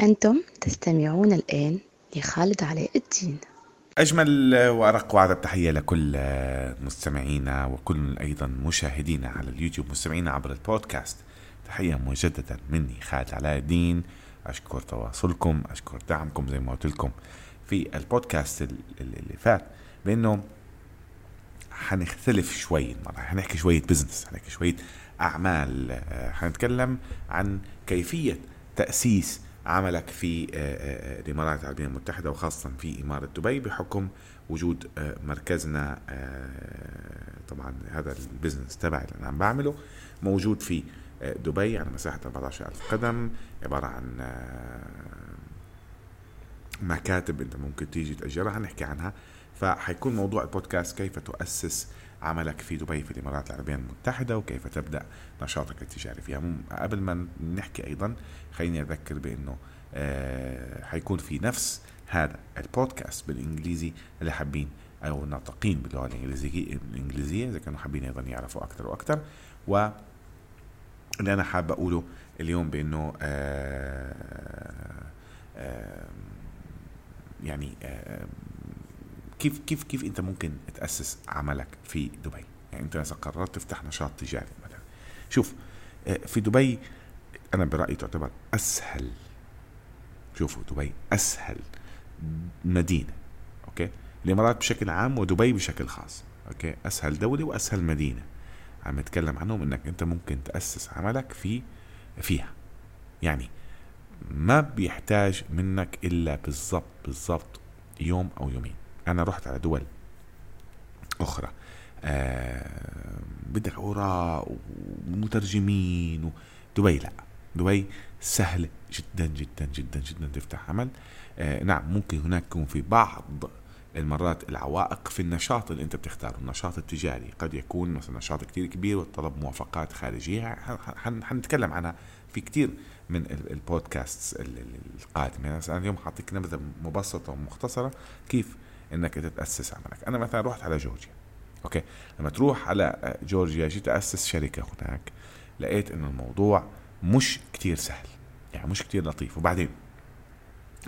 أنتم تستمعون الآن لخالد علاء الدين. أجمل وأرق وأعذب تحية لكل مستمعينا وكل أيضا مشاهدينا على اليوتيوب مستمعينا عبر البودكاست. تحية مجددا مني خالد علاء الدين. أشكر تواصلكم أشكر دعمكم زي ما قلت لكم في البودكاست اللي فات بأنه حنختلف شوي المرة حنحكي شوية business حنحكي شوية أعمال. حنتكلم عن كيفية تأسيس عملك في آه، آه، الإمارات العربية المتحدة وخاصة في إمارة دبي بحكم وجود آه، مركزنا طبعا هذا البزنس تبعي اللي أنا عم بعمله موجود في دبي على مساحة 14000 قدم عبارة عن مكاتب أنت ممكن تيجي تأجرها حنحكي عنها. فحيكون موضوع البودكاست كيف تؤسس عملك في دبي في الإمارات العربية المتحدة وكيف تبدأ نشاطك التجاري فيها. قبل ما نحكي أيضا خليني أذكر بأنه آه حيكون في نفس هذا البودكاست بالإنجليزي اللي حابين أو ناطقين باللغة الانجليزيه الإنجليزية إذا كانوا حابين أيضا يعرفوا أكثر وأكثر. و اللي أنا حابب أقوله اليوم بأنه آه آه يعني آه كيف كيف كيف انت ممكن تأسس عملك في دبي؟ يعني انت مثلا قررت تفتح نشاط تجاري مثلا. شوف آه، في دبي أنا برأيي تعتبر أسهل شوفوا دبي أسهل مدينة okay؟ الإمارات بشكل عام ودبي بشكل خاص okay؟ أسهل دولة وأسهل مدينة. عم نتكلم عنهم إنك أنت ممكن تأسس عملك في فيها. يعني ما بيحتاج منك إلا بالضبط بالضبط يوم أو يومين. أنا رحت على دول أخرى. آه بدك اوراق ومترجمين دبي لا. دبي سهل جدا جدا جدا جدا تفتح عمل. آه نعم ممكن هناك يكون في بعض المرات العوائق في النشاط اللي أنت بتختاره النشاط التجاري. قد يكون مثلا نشاط كتير كبير وطلب موافقات خارجية. حنتكلم عنها في كتير من البودكاست القادمة. يعني أنا اليوم حاعطيك نبذة مبسطة ومختصرة كيف إنك تتأسس عملك. أنا مثلا رحت على جورجيا أوكي؟ لما تروح على جورجيا جيت أسس شركة هناك لقيت انه الموضوع مش كتير سهل يعني مش كتير لطيف. وبعدين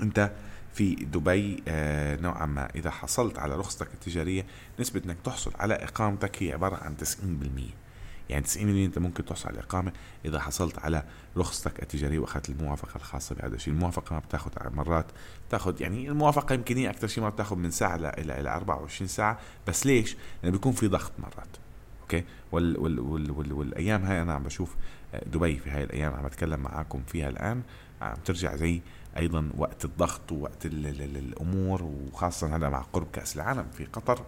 أنت في دبي آه نوعا ما إذا حصلت على رخصتك التجارية نسبة إنك تحصل على إقامتك هي عبارة عن 90% يعني 90% أنت ممكن تحصل على الإقامة إذا حصلت على رخصتك التجارية وأخذت الموافقة الخاصة بهذا الشيء، الموافقة ما بتاخذ مرات بتاخذ يعني الموافقة يمكن هي أكثر شيء ما بتاخذ من ساعة إلى إلى 24 ساعة، بس ليش؟ لأنه بيكون في ضغط مرات. أوكي؟ وال وال وال وال والأيام هاي أنا عم بشوف آه، دبي في هاي الأيام عم بتكلم معاكم فيها الآن عم ترجع زي أيضا وقت الضغط ووقت ال ال الأمور وخاصه هذا مع قرب كأس العالم في قطر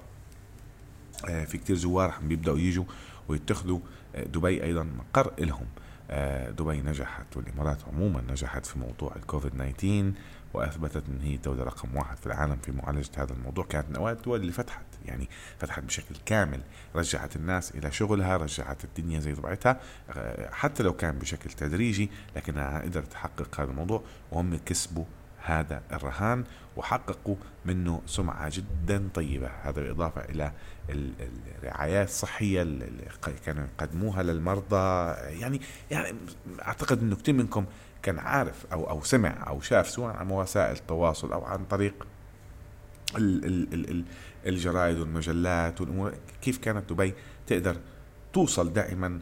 آه، في كتير زوار عم بيبدأوا يجوا ويتخذوا آه، دبي أيضا مقر لهم. آه، دبي نجحت والإمارات عموما نجحت في موضوع الكوفيد 19 وأثبتت إن هي الدولة رقم واحد في العالم في معالجة هذا الموضوع. كانت من اوائل الدول اللي فتحت يعني فتحت بشكل كامل رجعت الناس إلى شغلها رجعت الدنيا زي طبيعتها حتى لو كان بشكل تدريجي لكنها قدرت تحقق هذا الموضوع وهم كسبوا هذا الرهان وحققوا منه سمعة جدا طيبة. هذا بالإضافة إلى الرعايات الصحية اللي كانوا يقدموها للمرضى. يعني يعني أعتقد أنه كثير منكم كان عارف أو أو سمع أو شاف سواء عن وسائل التواصل أو عن طريق الجرائد والمجلات والأمور. كيف كانت دبي تقدر توصل دائما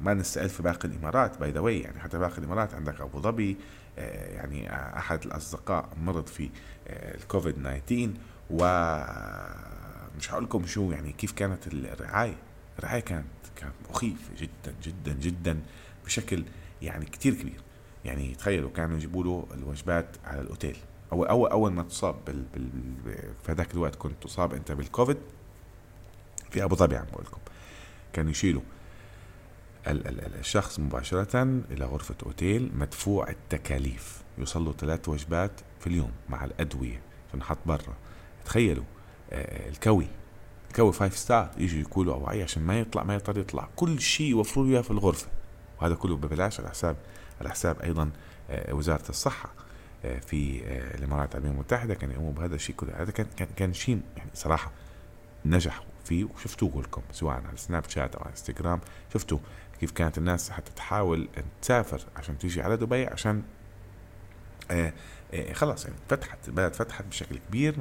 ما نستقل في باقي الإمارات باي ذا يعني حتى باقي الإمارات عندك أبو ظبي آه، يعني أحد الأصدقاء مرض في آه، الكوفيد 19 ومش هقول لكم شو يعني كيف كانت الرعاية. الرعاية كانت كانت مخيفة جدا جدا جدا بشكل يعني كتير كبير. يعني تخيلوا كانوا يجيبوا له الوجبات على الأوتيل. أو اول أول ما تصاب بال, بال في هذاك الوقت كنت تصاب أنت بالكوفيد في أبو ظبي عم بقول لكم. كانوا يشيلوا الشخص مباشرة إلى غرفة أوتيل مدفوع التكاليف. يوصل له ثلاث وجبات في اليوم مع الأدوية. تنحط برا. تخيلوا آه، الكوي. الكوي five star يجوا يقولوا أوعي عشان ما يطلع ما يقدر يطلع. كل شيء يوفروا له في الغرفة. وهذا كله ببلاش. على حساب على حساب أيضا آه، وزارة الصحة آه، في الإمارات العربية المتحدة. كانوا يقوموا بهذا الشيء كله. هذا كان كان كان شيء يعني صراحة نجحوا فيه. وشفتوه كلكم سواء على سناب شات أو على انستغرام شفتوا كيف كانت الناس حتى تحاول تسافر عشان تيجي على دبي عشان آه آه خلاص يعني فتحت بلد فتحت بشكل كبير.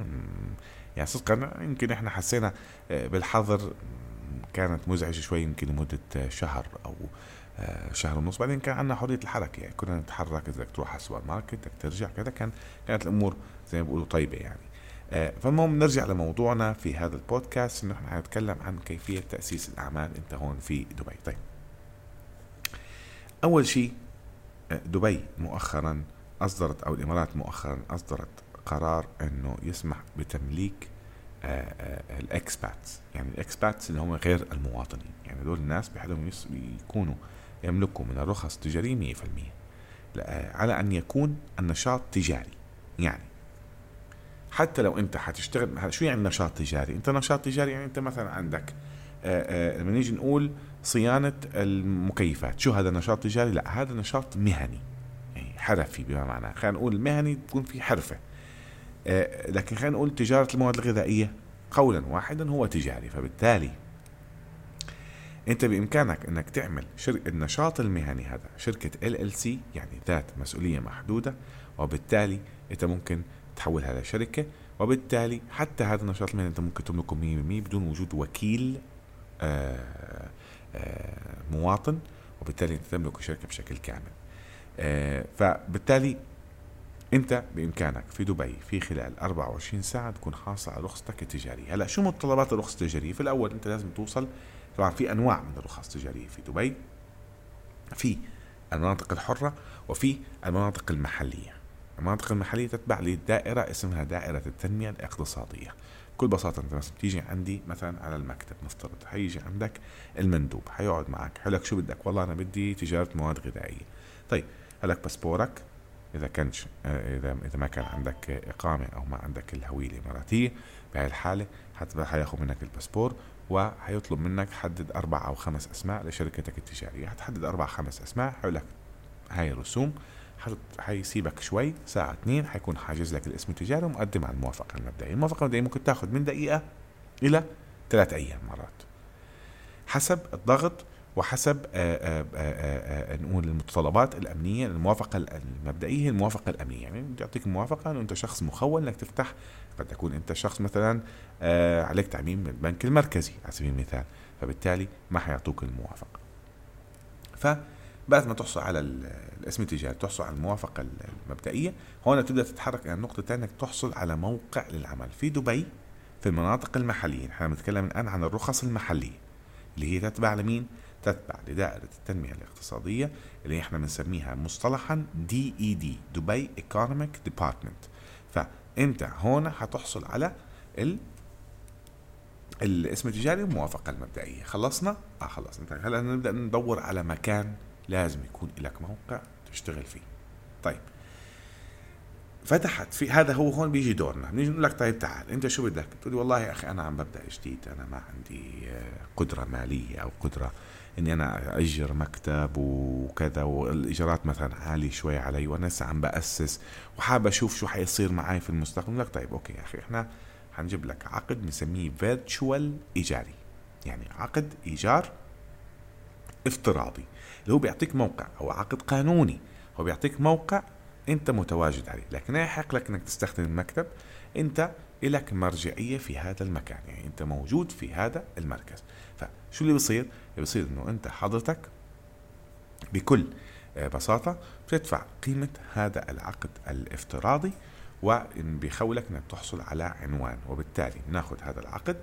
يعني صدقا يمكن إحنا حسينا آه بالحظر كانت مزعجة شوي يمكن لمدة شهر أو شهر ونص. بعدين كان عندنا حرية الحركة يعني كنا نتحرك إذا تروح على السوبر ماركت بدك ترجع كذا كان كانت الأمور زي ما بيقولوا طيبة يعني. فالمهم نرجع لموضوعنا في هذا البودكاست إنه إحنا حنتكلم عن كيفية تأسيس الأعمال. أنت هون في دبي. طيب. أول شيء دبي مؤخرا أصدرت أو الإمارات مؤخرا أصدرت قرار أنه يسمح بتمليك ال expats. يعني ال expats اللي هم غير المواطنين. يعني دول الناس بحقلهم يكونوا يملكوا من الرخص التجارية 100% على أن يكون النشاط تجاري. يعني حتى لو أنت حتشتغل شو يعني نشاط تجاري؟ أنت نشاط تجاري يعني أنت مثلا عندك لما نيجي نقول صيانة المكيفات. شو هذا نشاط تجاري؟ لا هذا نشاط مهني. يعني حرفي بما معناه خلينا نقول مهني تكون في حرفة. لكن خلينا نقول تجارة المواد الغذائية قولا واحدا هو تجاري. فبالتالي أنت بإمكانك أنك تعمل شر... النشاط المهني هذا شركة ال ال سي يعني ذات مسؤولية محدودة وبالتالي أنت ممكن تحولها لشركة وبالتالي حتى هذا النشاط المهني أنت ممكن تملكه 100% بدون وجود وكيل آآ مواطن وبالتالي أنت تملك شركة بشكل كامل فبالتالي أنت بإمكانك في دبي في خلال 24 ساعة تكون حاصل على رخصتك التجارية، هلا شو متطلبات الرخصه التجارية؟ في الأول أنت لازم توصل طبعا في أنواع من الرخص التجارية في دبي في المناطق الحرة وفي المناطق المحلية. المناطق المحلية تتبع لدائرة اسمها دائرة التنمية الاقتصادية. بكل بساطة أنت مثلا بتيجي عندي مثلا على المكتب نفترض حيجي عندك المندوب حيقعد معك حيقول لك شو بدك؟ والله أنا بدي تجارة مواد غذائية. طيب هلك باسبورك إذا كانش إذا إذا ما كان عندك إقامة أو ما عندك الهوية الإماراتية بهاي الحاله حيأخذ منك الباسبور وحيطلب منك حدد أربع أو خمس أسماء لشركتك التجارية حتحدد أربع خمس أسماء حيقول لك هاي الرسوم حيسيبك شوي ساعة اثنين حيكون حاجز لك الاسم التجاري ومقدم على الموافقة المبدئية. الموافقة المبدئية ممكن تاخذ من دقيقة إلى ثلاث أيام مرات. حسب الضغط وحسب آآ آآ نقول المتطلبات الأمنية الموافقة المبدئية هي الموافقة الأمنية. يعني بيعطيك موافقة إنه أنت شخص مخول إنك تفتح قد تكون أنت شخص مثلا عليك تعميم من البنك المركزي على سبيل المثال. فبالتالي ما حيعطوك الموافقة. فبعد ما تحصل على الاسم التجاري تحصل على الموافقة المبدئية هون تبدأ تتحرك إلى النقطة الثانية إنك تحصل على موقع للعمل. في دبي في المناطق المحلية نحن بنتكلم الآن عن الرخص المحلية اللي هي تتبع لمين؟ تتبع لدائرة التنمية الاقتصادية اللي إحنا بنسميها مصطلحا DED Dubai Economic Department فأنت هون حتحصل على ال الاسم التجاري والموافقة المبدئية. خلصنا؟ آه خلصنا هلا نبدأ ندور على مكان لازم يكون لك موقع تشتغل فيه. طيب. فتحت في هذا هو هون بيجي دورنا. بنيجي نقول لك طيب تعال أنت شو بدك؟ تقول والله يا أخي أنا عم ببدأ جديد أنا ما عندي قدرة مالية أو قدرة إني أنا اجر مكتب وكذا والإيجارات مثلا عالية شوي علي وأنا لسه عم بأسس وحابب أشوف شو حيصير معي في المستقبل. لك طيب okay يا أخي إحنا حنجيب لك عقد بنسميه virtual إيجاري. يعني عقد إيجار افتراضي. اللي هو بيعطيك موقع أو عقد قانوني هو بيعطيك موقع أنت متواجد عليه. لكن يحق لك إنك تستخدم المكتب أنت لك مرجعية في هذا المكان. يعني أنت موجود في هذا المركز. فشو اللي بصير اللي بصير إنه أنت حضرتك بكل بساطة بتدفع قيمة هذا العقد الافتراضي وبيخولك إنك تحصل على عنوان. وبالتالي ناخذ هذا العقد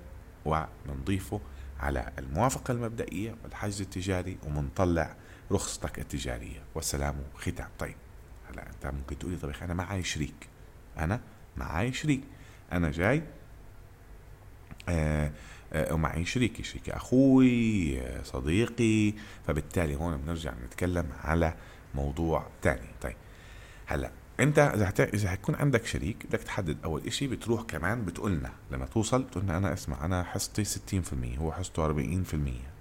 ونضيفه على الموافقة المبدئية والحجز التجاري ومنطلع رخصتك التجارية والسلام ختام. طيب هلا أنت ممكن تقولي طيب أنا معي شريك. أنا معي شريك. أنا جاي آه آه ومعي شريكي شريكي أخوي آه صديقي. فبالتالي هون بنرجع نتكلم على موضوع تاني. طيب هلا أنت إذا هت... إذا حيكون عندك شريك بدك تحدد أول إشي بتروح كمان بتقولنا. لما توصل بتقولنا أنا اسمع أنا حصتي 60% هو حصته 40%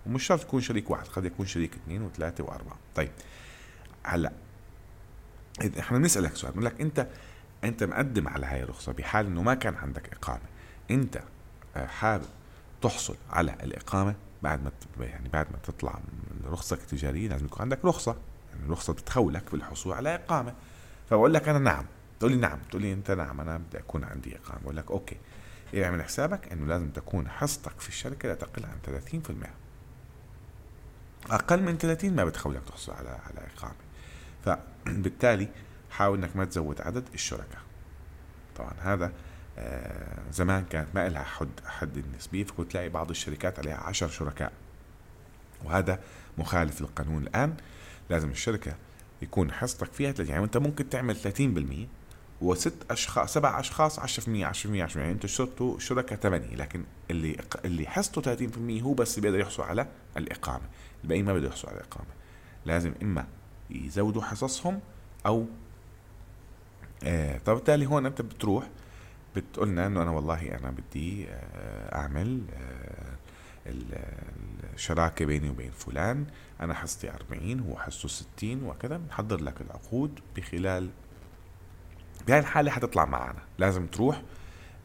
ومش شرط يكون شريك واحد قد يكون شريك اثنين وثلاثة وأربعة. طيب هلأ إحنا بنسألك سؤال بنقول لك أنت أنت مقدم على هاي الرخصة بحال إنه ما كان عندك إقامة. أنت حابب تحصل على الإقامة بعد ما يعني بعد ما تطلع من رخصتك التجاريه لازم يكون عندك رخصة. يعني الرخصة بتخولك بالحصول على إقامة. فبقول لك أنا نعم. تقول لي نعم. تقول لي أنت نعم أنا بدي أكون عندي إقامة. بقول لك أوكي. اعمل حسابك إنه لازم تكون حصتك في الشركة لا تقل عن 30% أقل من 30 ما بتخولك تحصل على على إقامة. فبالتالي حاول إنك ما تزود عدد الشركاء. طبعا هذا آه، زمان كانت ما لها حد حد النسبي فكنت تلاقي بعض الشركات عليها عشر شركاء. وهذا مخالف للقانون الآن. لازم الشركة يكون حصتك فيها يعني أنت ممكن تعمل 30% وست أشخاص سبع أشخاص 10% 10% 10% يعني أنتوا صرتوا شركاء ثمانية لكن اللي اللي حصته 30% هو بس بيقدر يحصل على الإقامة. الباقيين ما بيقدروا يحصلوا على الإقامة. لازم إما يزودوا حصصهم أو آه طب بالتالي هون أنت بتروح بتقولنا إنه أنا والله أنا بدي آه أعمل آه الشراكة بيني وبين فلان. أنا حصتي 40 هو حصته 60 وكذا بنحضر لك العقود بخلال بهاي الحالة حتطلع معنا. لازم تروح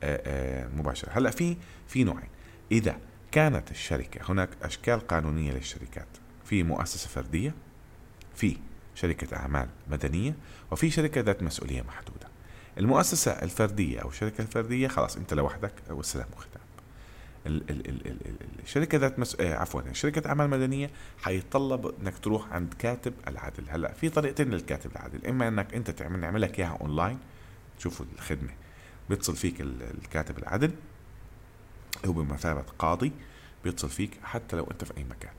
آه، آه، مباشرة. هلأ في في نوعين. إذا كانت الشركة. هناك أشكال قانونية للشركات. في مؤسسة فردية في شركة أعمال مدنية وفي شركة ذات مسؤولية محدودة. المؤسسة الفردية أو الشركة الفردية خلاص أنت لوحدك والسلام وختام. الشركة ذات مس... آه عفوا شركة أعمال مدنية حيتطلب إنك تروح عند كاتب العدل هلأ في طريقتين للكاتب العدل إما إنك أنت تعمل نعمل لك إياها اونلاين تشوفوا الخدمة بيتصل فيك الكاتب العدل هو بمثابة قاضي بيتصل فيك حتى لو أنت في أي مكان.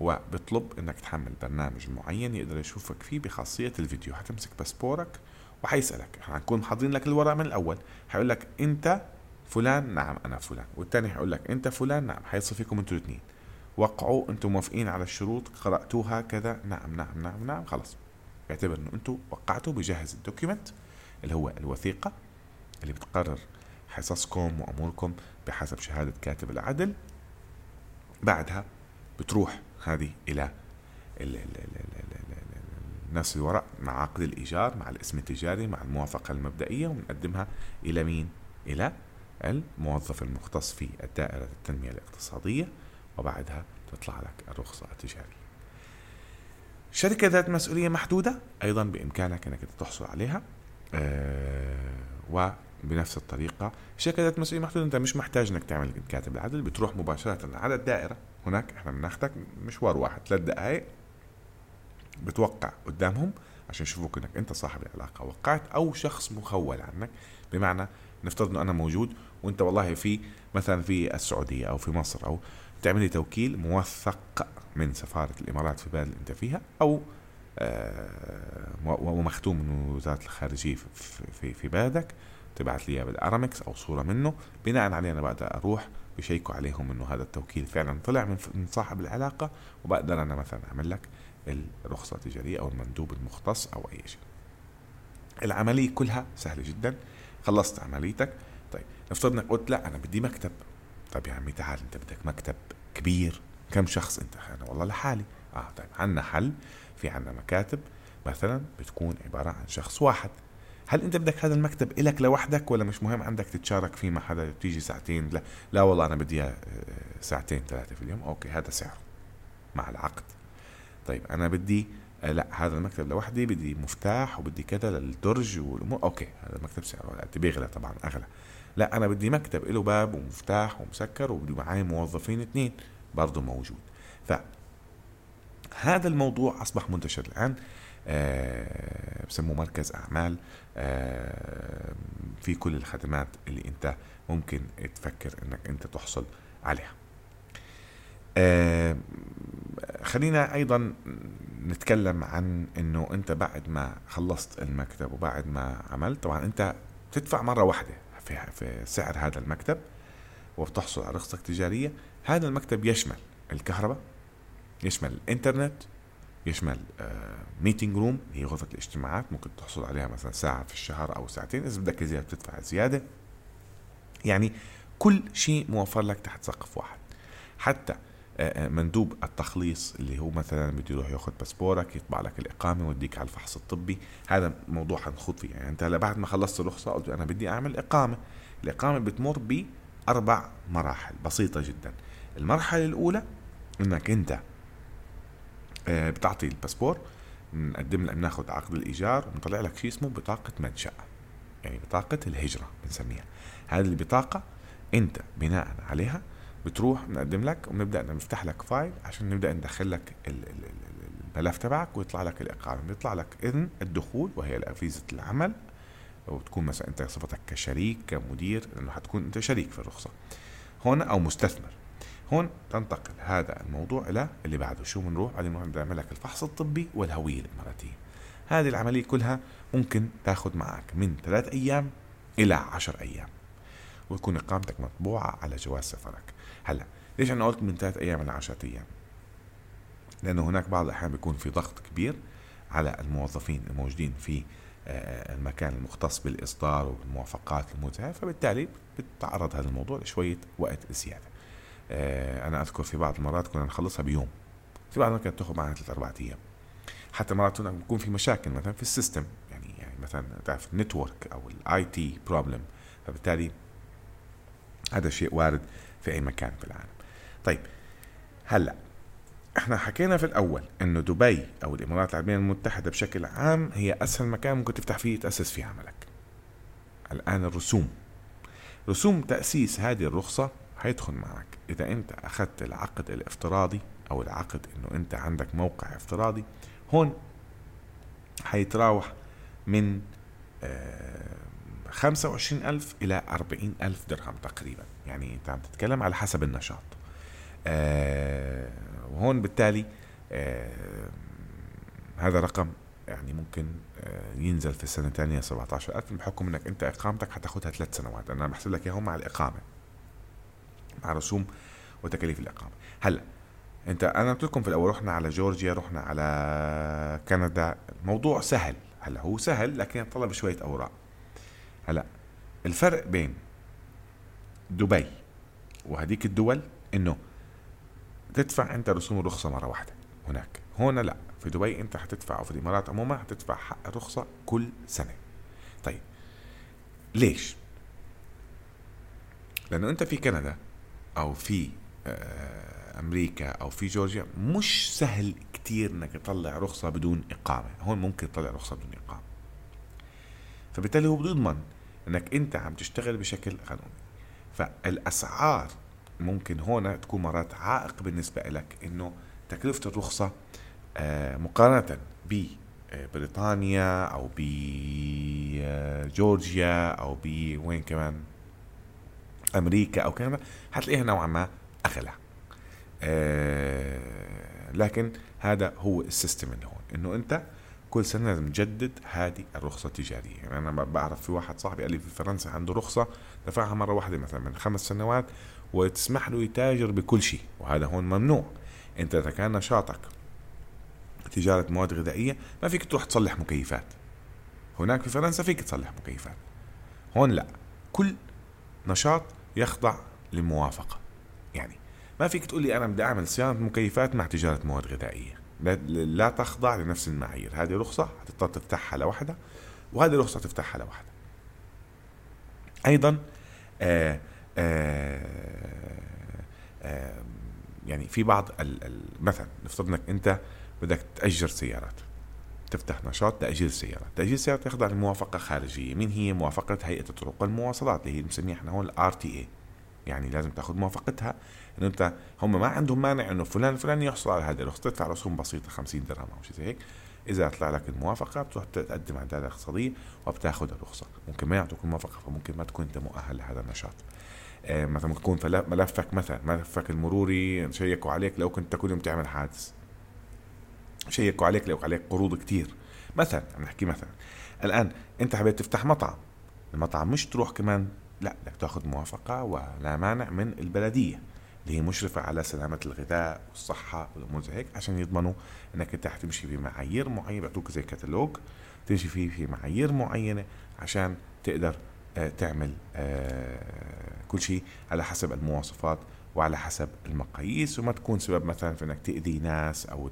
وبيطلب إنك تحمل برنامج معين يقدر يشوفك فيه بخاصية الفيديو. حتمسك باسبورك وحيسألك. حنكون حاضرين لك الورق من الأول. حيقول لك أنت فلان نعم أنا فلان. والتاني حيقول لك أنت فلان نعم. خلص فيكم أنتوا الاثنين وقعوا أنتم موافقين على الشروط قرأتوها كذا نعم نعم نعم نعم. خلص بيعتبر إنه أنتم وقعتوا بجهز ال document اللي هو الوثيقة اللي بتقرر حصصكم وأموركم بحسب شهادة كاتب العدل بعدها بتروح هذه إلى الناس الورق مع عقد الإيجار مع الاسم التجاري مع الموافقة المبدئية ونقدمها إلى مين؟ إلى الموظف المختص في الدائرة التنمية الاقتصادية وبعدها تطلع لك الرخصة التجارية شركة ذات مسؤولية محدودة أيضا بإمكانك أنك تحصل عليها آه وبنفس الطريقة. شركة ذات مسؤولية محدودة. أنت مش محتاج أنك تعمل كاتب العدل بتروح مباشرة على الدائرة. هناك إحنا بناخدك مشوار واحد. ثلاث دقائق بتوقع قدامهم عشان يشوفوك إنك أنت صاحب العلاقة. وقعت أو شخص مخول عنك. بمعنى نفترض إنه أنا موجود وأنت والله في مثلا في السعودية أو في مصر أو تعمل لي توكيل موثق من سفارة الإمارات في البلد اللي أنت فيها أو آه، ومختوم من وزارة الخارجية في في بلدك. تبعت لي بالارامكس أو صورة منه. بناء عليه أنا بقدر أروح بشيكوا عليهم إنه هذا التوكيل فعلا طلع من صاحب العلاقة وبقدر أنا مثلا أعمل لك الرخصة التجارية أو المندوب المختص أو أي شيء. العملية كلها سهلة جدا. خلصت عمليتك. طيب نفترض إنك قلت لا أنا بدي مكتب. طيب يا عمي تعال أنت بدك مكتب كبير. كم شخص أنت؟ أنا والله لحالي. آه طيب عندنا حل. في عندنا مكاتب مثلا بتكون عبارة عن شخص واحد. هل انت بدك هذا المكتب إلك لوحدك ولا مش مهم عندك تتشارك فيه مع حدا؟ تيجي ساعتين لا. لا والله أنا بدي آه، ساعتين ثلاثة في اليوم. okay هذا سعره مع العقد. طيب أنا بدي آه، لا هذا المكتب لوحدي بدي مفتاح وبدي كذا للدرج والأمور. okay هذا المكتب سعره بيغلى طبعا أغلى. لا أنا بدي مكتب له باب ومفتاح ومسكر وبدي معي موظفين اثنين برضه موجود. ف هذا الموضوع أصبح منتشر الآن. بسموه مركز أعمال. آه في كل الخدمات اللي أنت ممكن تفكر إنك أنت تحصل عليها. آه خلينا أيضا نتكلم عن إنه أنت بعد ما خلصت المكتب وبعد ما عملت طبعا أنت تدفع مرة واحدة في في سعر هذا المكتب وبتحصل على رخصتك التجاريه هذا المكتب يشمل الكهرباء يشمل الإنترنت يشمل meeting room هي غرفة الاجتماعات ممكن تحصل عليها مثلا ساعة في الشهر أو ساعتين إذا بدك زيادة بتدفع زيادة. يعني كل شيء موفر لك تحت سقف واحد. حتى آه، آه، مندوب التخليص اللي هو مثلا بده يروح ياخذ باسبورك يطبع لك الإقامة ويوديك على الفحص الطبي هذا موضوع حنخوض فيه. يعني أنت هلا بعد ما خلصت الرخصة قلت أنا بدي أعمل إقامة. الإقامة بتمر بأربع مراحل بسيطة جدا. المرحلة الأولى إنك أنت آه، بتعطي الباسبور بنقدم لك بناخذ عقد الإيجار بنطلع لك شيء اسمه بطاقة منشأة. يعني بطاقة الهجرة بنسميها. هذه البطاقه أنت بناء عليها بتروح بنقدم لك وبنبدا نفتح لك file عشان نبدأ ندخل لك الملف تبعك ويطلع لك الاقامه بيطلع لك إذن الدخول وهي فيزا العمل. وتكون مثلا أنت صفتك كشريك كمدير لأنه حتكون أنت شريك في الرخصة. هون أو مستثمر. هون تنتقل هذا الموضوع إلى اللي بعده. شو بنروح؟ بعدين بنعمل لك الفحص الطبي والهوية الإماراتية. هذه العملية كلها ممكن تاخذ معك من ثلاث أيام إلى عشر أيام ويكون إقامتك مطبوعة على جواز سفرك. هلأ ليش أنا قلت من ثلاث أيام إلى عشرة أيام؟ لأنه هناك بعض الأحيان بيكون في ضغط كبير على الموظفين الموجودين في آه، المكان المختص بالإصدار والموافقات الموزعه فبالتالي بتعرض هذا الموضوع لشوية وقت زيادة. آه، أنا أذكر في بعض المرات كنا نخلصها بيوم. في بعض المرات كانت تاخذ معنا ثلاث أربع أيام. حتى مرات بيكون في مشاكل مثلا في ال system يعني يعني مثلا تعرف ال network أو ال IT problem فبالتالي هذا شيء وارد في أي مكان في العالم. طيب هلأ إحنا حكينا في الأول إنه دبي أو الإمارات العربية المتحدة بشكل عام هي أسهل مكان ممكن تفتح فيه تأسس فيه عملك. الآن الرسوم. رسوم تأسيس هذه الرخصة حيدخل معك. إذا أنت أخذت العقد الافتراضي أو العقد إنه أنت عندك موقع افتراضي هون حيتراوح من آه، خمسة وعشرين ألف إلى أربعين ألف درهم تقريبا. يعني أنت عم تتكلم على حسب النشاط. آه، وهون بالتالي آه، هذا رقم يعني ممكن ينزل في السنة الثانية 17000 بحكم إنك أنت إقامتك حتاخذها ثلاث سنوات. أنا بحسب لك إياهم مع الإقامة. مع رسوم وتكاليف الإقامة. هلا أنت أنا قلت لكم في الأول رحنا على جورجيا رحنا على كندا. الموضوع سهل. هلا هو سهل لكن يتطلب شوية أوراق. هلا الفرق بين دبي وهديك الدول إنه تدفع أنت رسوم الرخصة مرة واحدة هناك. هون لا. في دبي أنت حتدفع أو في الإمارات عموما حتدفع حق الرخصة كل سنة. طيب ليش؟ لأنه أنت في كندا أو في آه، أمريكا أو في جورجيا مش سهل كتير إنك تطلع رخصة بدون إقامة. هون ممكن تطلع رخصة بدون إقامة. فبالتالي هو بده إنك أنت عم تشتغل بشكل قانوني فالأسعار ممكن هون تكون مرات عائق بالنسبة لك إنه تكلفة الرخصة آه، مقارنة ببريطانيا أو بجورجيا أو بوين كمان؟ أمريكا أو كندا حتلاقيها نوعا ما اغلى آه لكن هذا هو ال system اللي هون إنه أنت كل سنة لازم تجدد هذه الرخصة التجارية. يعني أنا بعرف في واحد صاحبي قال لي في فرنسا عنده رخصة دفعها مرة واحدة مثلا من خمس سنوات وتسمح له يتاجر بكل شيء وهذا هون ممنوع. أنت إذا كان نشاطك تجارة مواد غذائية ما فيك تروح تصلح مكيفات. هناك في فرنسا فيك تصلح مكيفات. هون لا كل نشاط يخضع لموافقة. يعني ما فيك تقول لي أنا بدي أعمل صيانة مكيفات مع تجارة مواد غذائية. لا تخضع لنفس المعايير. هذه رخصة هتضطر تفتحها لوحدها وهذه رخصة تفتحها لوحدها أيضا آآ آه، آآ آه، آآ يعني في بعض مثلا نفترض إنك أنت بدك تأجر سيارات. تفتح نشاط تأجير سيارات تأجير سيارات يخضع لموافقة خارجية. مين هي موافقة هيئة الطرق والمواصلات اللي هي بنسميها إحنا هون ال RTA يعني لازم تأخذ موافقتها. إنه أنت هم ما عندهم مانع إنه فلان الفلاني يحصل على هذه الرخصة تدفع رسوم بسيطة 50 درهم أو شيء زي هيك. إذا طلع لك الموافقة بتروح تقدم على الدائرة الاقتصادية وبتاخذ الرخصة. ممكن ما يعطوك الموافقة فممكن ما تكون أنت مؤهل لهذا النشاط. آه مثلا ممكن يكون ملفك مثلا ملفك المروري شيكوا عليك لو كنت كل يوم تعمل حادث. شيكوا عليك لو عليك قروض كتير. مثلا عم نحكي مثلا الآن أنت حبيت تفتح مطعم المطعم مش تروح كمان لا بدك تأخذ موافقة ولا مانع من البلدية اللي هي مشرفة على سلامة الغذاء والصحة والأمور زي هيك عشان يضمنوا إنك أنت حتمشي في معايير معينة بيعطوك زي كتالوج تمشي فيه في معايير معينة عشان تقدر آه، تعمل آه، كل شيء على حسب المواصفات وعلى حسب المقاييس وما تكون سبب مثلا في إنك تأذي ناس أو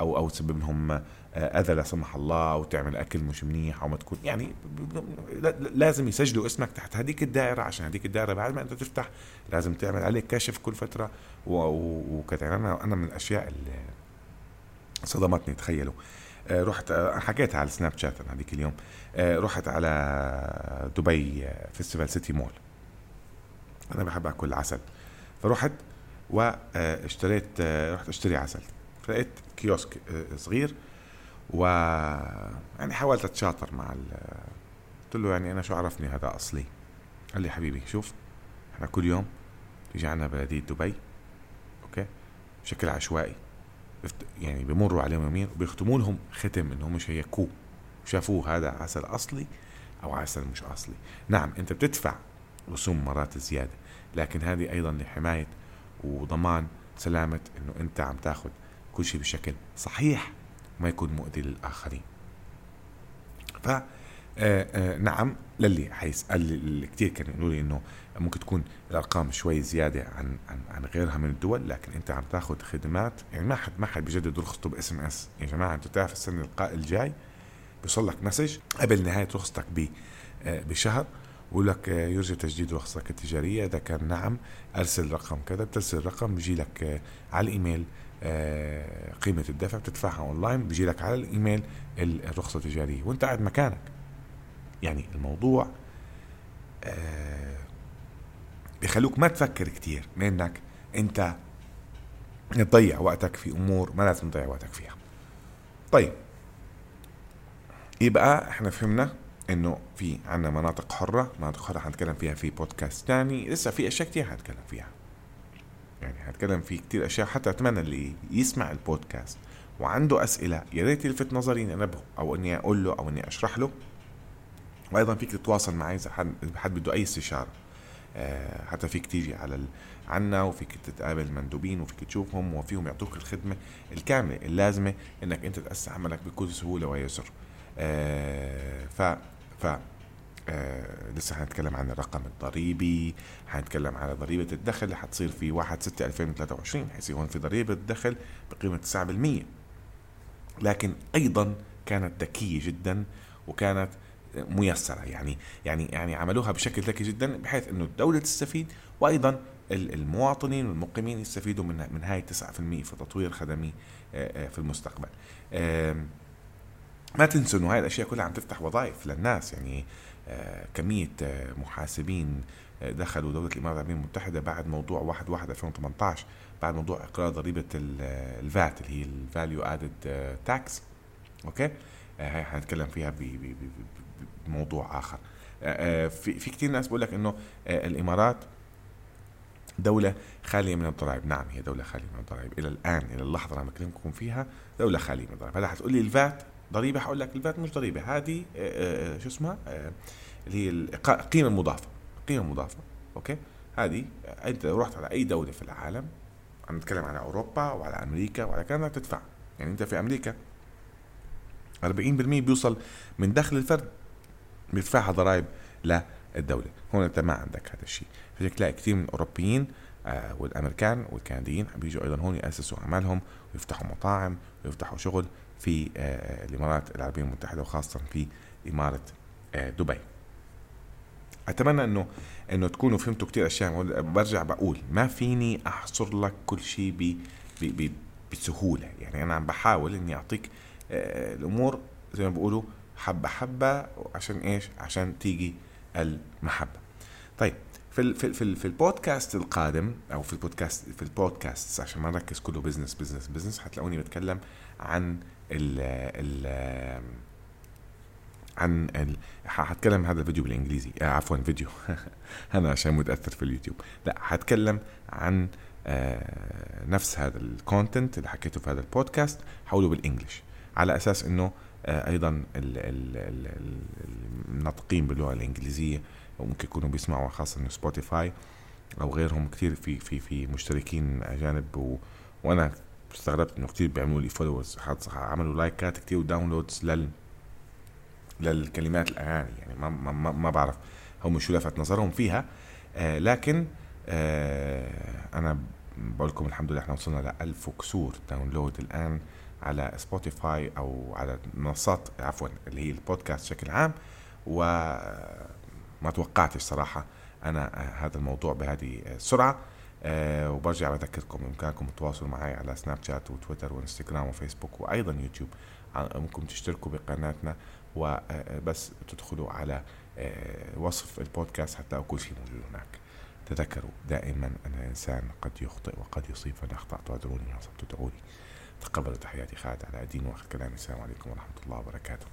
أو أو تسبب لهم آه، أذى لا سمح الله أو تعمل أكل مش منيح أو ما تكون يعني لازم يسجلوا اسمك تحت هذيك الدائرة عشان هذيك الدائرة بعد ما أنت تفتح لازم تعمل عليك كشف كل فترة يعني أنا أنا من الأشياء اللي صدمتني تخيلوا. آه، رحت آه، حكيتها على Snapchat أنا هذيك اليوم. رحت على دبي Festival City Mall أنا بحب أكل عسل. فرحت واشتريت رحت اشتري عسل. فلقيت kiosk آه، صغير و يعني حاولت أتشاطر مع ال... قلت له يعني أنا شو عرفني هذا أصلي؟ قال لي حبيبي شوف إحنا كل يوم بيجي عنا بلدية دبي أوكي؟ بشكل عشوائي. يعني بمروا عليهم يومين وبيختموا لهم ختم انهم يشيكوه شافوه هذا عسل أصلي أو عسل مش أصلي. نعم أنت بتدفع رسوم مرات زيادة. لكن هذه أيضا لحماية وضمان سلامة إنه أنت عم تاخذ كل شيء بشكل صحيح وما يكون مؤذي للآخرين. ف آه، آه، نعم للي اللي كثير كانوا يقولوا لي إنه ممكن تكون الأرقام شوي زيادة عن عن عن غيرها من الدول لكن أنت عم تاخذ خدمات يعني ما حد ما حد بيجدد رخصته ب SMS. يا جماعة أنتم تعرف السنة الجاي بيوصل لك message قبل نهاية رخصتك ب آه، بشهر. بقول لك آه، يرجى تجديد رخصتك التجارية. إذا كان نعم أرسل رقم كذا. بترسل الرقم بيجي لك آه، على الإيميل آه، قيمة الدفع. بتدفعها أونلاين بيجي لك على الإيميل ال- الرخصة التجارية. وأنت قاعد مكانك. يعني الموضوع بيخلوك ما تفكر كتير. لانك أنت تضيع وقتك في أمور ما لازم تضيع وقتك فيها. طيب. يبقى إحنا فهمنا؟ إنه في عنا مناطق حرة مناطق حرة حنتكلم فيها في بودكاست تاني لسه في أشياء كتير حنتكلم فيها. يعني حنتكلم في كتير أشياء حتى أتمنى اللي يسمع البودكاست وعنده أسئلة يا ريت يلفت نظري انبهه أو إني أقول له أو إني أشرح له. وأيضا فيك تتواصل معي إذا حد حد بده أي استشارة. آه، حتى فيك تيجي على ال... عنا وفيك تتقابل مندوبين وفيك تشوفهم وفيهم يعطوك الخدمة الكاملة اللازمة إنك أنت تأسس عملك بكل سهولة ويسر. آه، ف ف آه، لسه حنتكلم عن الرقم الضريبي حنتكلم على ضريبة الدخل اللي حتصير في 1 6 2023 حيصير هون في ضريبة دخل بقيمة 9% لكن أيضا كانت ذكية جدا وكانت ميسرة يعني يعني يعني عملوها بشكل ذكي جدا بحيث إنه الدولة تستفيد وأيضا ال- المواطنين والمقيمين يستفيدوا من من هاي 9% في تطوير خدمي آه، آه، في المستقبل. ما تنسوا إنه هاي الأشياء كلها عم تفتح وظائف للناس. يعني آه، كمية آه، محاسبين آه، دخلوا دولة الإمارات العربية المتحدة بعد موضوع 1 1 2018 بعد موضوع إقرار ضريبة ال VAT اللي هي ال Value Added Tax okay؟ هاي حنتكلم فيها بموضوع آخر. في في كثير ناس بقول لك انه الإمارات دولة خالية من الضرائب، نعم هي دولة خالية من الضرائب، إلى الآن إلى اللحظة اللي عم بكلمكم فيها دولة خالية من الضرائب، هلأ حتقول لي ال VAT ضريبة حقول لك ال VAT مش ضريبة، هذه آه، آه، شو اسمها؟ آه، اللي هي القيمة المضافة، القيمة المضافة، أوكي؟ هذه آه، أنت لو رحت على أي دولة في العالم عم نتكلم على أوروبا وعلى أمريكا وعلى كندا تدفع، يعني أنت في أمريكا 40% بيوصل من دخل الفرد بيدفعها ضرائب للدولة هون أنت ما عندك هذا الشيء فيك تلاقي كثير من الأوروبيين آه، والأمريكان والكنديين عم بيجوا أيضا هون يأسسوا أعمالهم ويفتحوا مطاعم ويفتحوا شغل في آه، الإمارات العربية المتحدة وخاصة في إمارة آه، دبي. أتمنى إنه إنه تكونوا فهمتوا كثير أشياء. برجع بقول ما فيني أحصر لك كل شيء بسهولة. يعني أنا عم بحاول إني أعطيك آه، الأمور زي ما بيقولوا حبة حبة عشان إيش؟ عشان تيجي المحبة. طيب في في في, في البودكاست القادم أو في البودكاست في البودكاست عشان ما نركز كله business business business حتلاقوني بتكلم عن ال ال عن ال... حتكلم هذا الفيديو بالإنجليزي. آه عفوا فيديو. أنا عشان متأثر في اليوتيوب. لا حتكلم عن آه نفس هذا ال content اللي حكيته في هذا البودكاست حوله بال English على أساس إنه آه أيضا ال ال ال ال الناطقين باللغة الإنجليزية وممكن يكونوا بيسمعوا خاصة إنه Spotify أو غيرهم كثير في في في مشتركين أجانب و... وأنا استغربت إنه كثير بيعملوا لي followers عملوا لايكات كثير و downloads لل للكلمات الأغاني. يعني ما ما, ما, ما بعرف هم شو لفت نظرهم فيها. آه لكن آه أنا بقول لكم الحمد لله إحنا وصلنا ل 1000 وكسور download الآن على Spotify أو على منصات عفوا اللي هي البودكاست بشكل عام. وما توقعتش صراحة أنا آه، هذا الموضوع بهذه السرعة. أه وبرجع بذكركم بإمكانكم التواصل معي على سناب شات وتويتر وإنستغرام وفيسبوك وأيضا يوتيوب. ممكن تشتركوا بقناتنا وبس تدخلوا على وصف البودكاست حتى كل شيء موجود هناك. تذكروا دائما أن الإنسان قد يخطئ وقد يصيب فإن أخطأت وأدروني وصبت تدعوني. تقبلوا تحياتي خالد على دين وآخر كلامي. السلام عليكم ورحمة الله وبركاته.